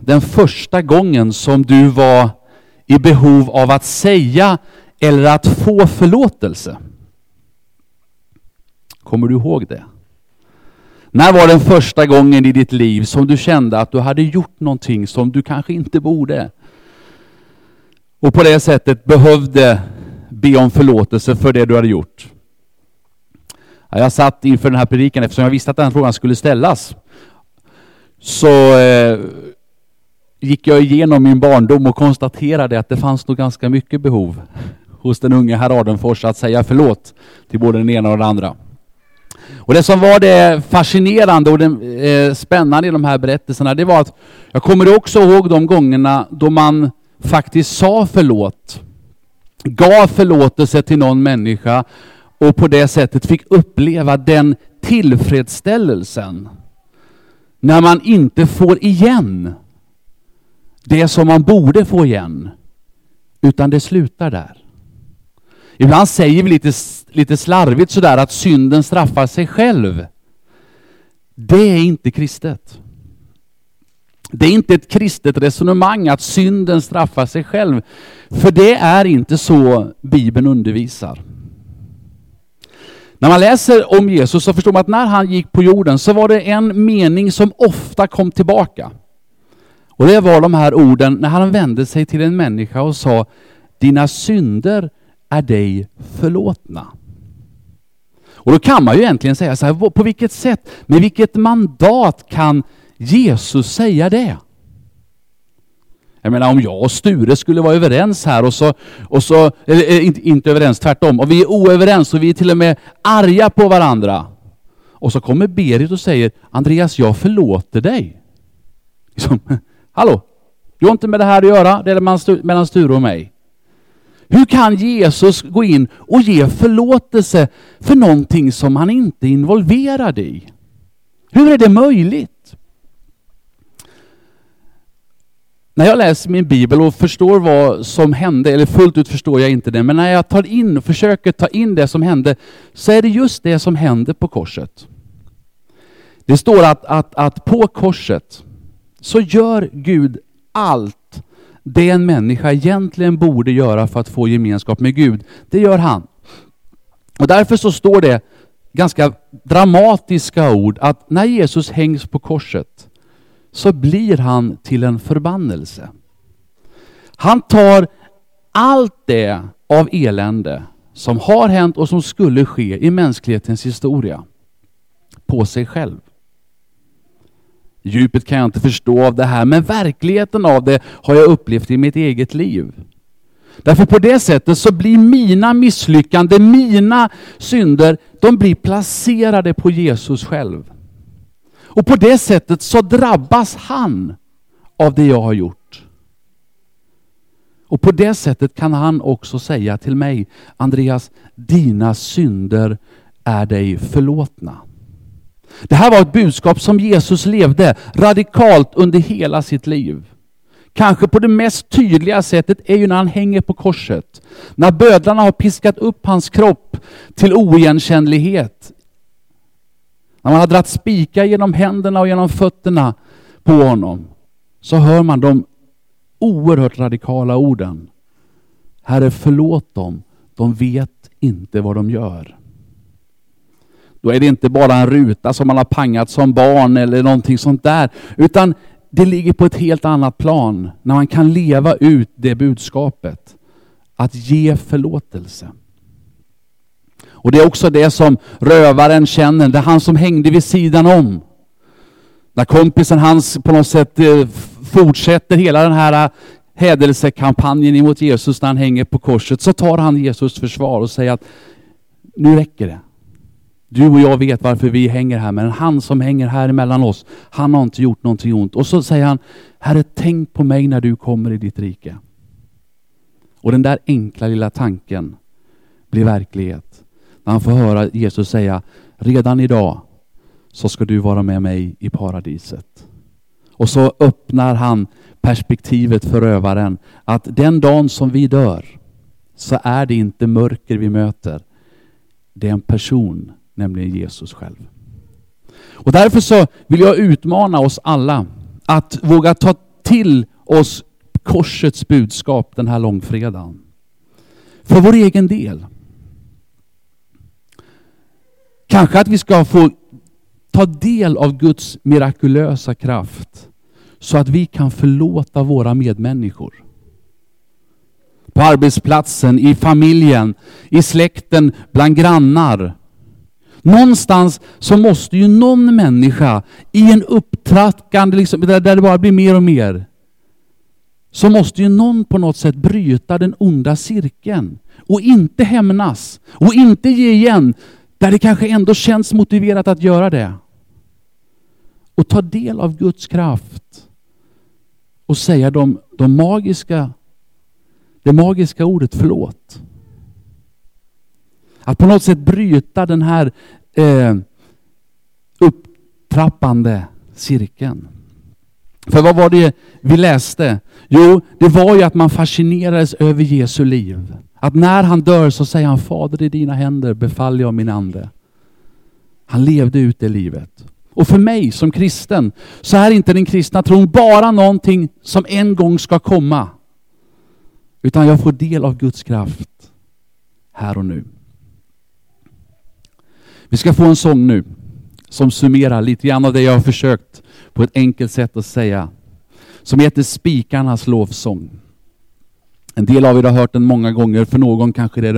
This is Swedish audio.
den första gången som du var i behov av att säga eller att få förlåtelse? Kommer du ihåg det? När var den första gången i ditt liv som du kände att du hade gjort någonting som du kanske inte borde? Och på det sättet behövde be om förlåtelse för det du hade gjort. Jag satt inför den här predikan eftersom jag visste att den frågan skulle ställas. Så eh, gick jag igenom min barndom och konstaterade att det fanns nog ganska mycket behov hos den unge herr Adenfors att säga förlåt till både den ena och den andra. Och det som var det fascinerande och det eh, spännande i de här berättelserna, det var att jag kommer också ihåg de gångerna då man faktiskt sa förlåt, gav förlåtelse till någon människa och på det sättet fick uppleva den tillfredsställelsen när man inte får igen det som man borde få igen, utan det slutar där. Ibland säger vi lite, lite slarvigt sådär att synden straffar sig själv. Det är inte kristet. Det är inte ett kristet resonemang att synden straffar sig själv. För det är inte så Bibeln undervisar. När man läser om Jesus så förstår man att när han gick på jorden så var det en mening som ofta kom tillbaka. Och det var de här orden när han vände sig till en människa och sa Dina synder är dig förlåtna. Och då kan man ju egentligen säga så här, på vilket sätt, med vilket mandat kan Jesus säga det? Jag menar om jag och Sture skulle vara överens här och så, och så eller, eh, inte, inte överens, tvärtom, och vi är oöverens och vi är till och med arga på varandra. Och så kommer Berit och säger, Andreas jag förlåter dig. Liksom, Hallå, du har inte med det här att göra, det är mellan Sture och mig. Hur kan Jesus gå in och ge förlåtelse för någonting som han inte är involverad i? Hur är det möjligt? När jag läser min bibel och förstår vad som hände, eller fullt ut förstår jag inte det, men när jag tar in, försöker ta in det som hände, så är det just det som hände på korset. Det står att, att, att på korset så gör Gud allt det en människa egentligen borde göra för att få gemenskap med Gud. Det gör han. Och därför så står det ganska dramatiska ord att när Jesus hängs på korset så blir han till en förbannelse. Han tar allt det av elände som har hänt och som skulle ske i mänsklighetens historia på sig själv. Djupet kan jag inte förstå av det här, men verkligheten av det har jag upplevt i mitt eget liv. Därför på det sättet så blir mina misslyckanden, mina synder, de blir placerade på Jesus själv. Och på det sättet så drabbas han av det jag har gjort. Och på det sättet kan han också säga till mig, Andreas, dina synder är dig förlåtna. Det här var ett budskap som Jesus levde radikalt under hela sitt liv. Kanske på det mest tydliga sättet är ju när han hänger på korset. När bödlarna har piskat upp hans kropp till oigenkännlighet. När man har dragit spikar genom händerna och genom fötterna på honom. Så hör man de oerhört radikala orden. Herre förlåt dem, de vet inte vad de gör. Då är det inte bara en ruta som man har pangat som barn eller någonting sånt där. Utan det ligger på ett helt annat plan när man kan leva ut det budskapet. Att ge förlåtelse. Och det är också det som rövaren känner, det är han som hängde vid sidan om. När kompisen hans på något sätt eh, fortsätter hela den här eh, hädelsekampanjen emot Jesus när han hänger på korset, så tar han Jesus försvar och säger att nu räcker det. Du och jag vet varför vi hänger här, men han som hänger här emellan oss, han har inte gjort någonting ont. Och så säger han, Herre tänk på mig när du kommer i ditt rike. Och den där enkla lilla tanken blir verklighet. När han får höra Jesus säga, redan idag så ska du vara med mig i paradiset. Och så öppnar han perspektivet för rövaren att den dagen som vi dör så är det inte mörker vi möter. Det är en person nämligen Jesus själv. Och därför så vill jag utmana oss alla att våga ta till oss korsets budskap den här långfredagen. För vår egen del. Kanske att vi ska få ta del av Guds mirakulösa kraft så att vi kan förlåta våra medmänniskor. På arbetsplatsen, i familjen, i släkten, bland grannar. Någonstans så måste ju någon människa i en upptrackande, liksom, där det bara blir mer och mer, så måste ju någon på något sätt bryta den onda cirkeln och inte hämnas och inte ge igen där det kanske ändå känns motiverat att göra det. Och ta del av Guds kraft och säga de, de magiska, det magiska ordet förlåt. Att på något sätt bryta den här eh, upptrappande cirkeln. För vad var det vi läste? Jo, det var ju att man fascinerades över Jesu liv. Att när han dör så säger han, Fader i dina händer befaller jag min ande. Han levde ut det livet. Och för mig som kristen så är inte den kristna tron bara någonting som en gång ska komma. Utan jag får del av Guds kraft här och nu. Vi ska få en sång nu som summerar lite grann av det jag har försökt på ett enkelt sätt att säga. Som heter Spikarnas lovsång. En del av er har hört den många gånger, för någon kanske det är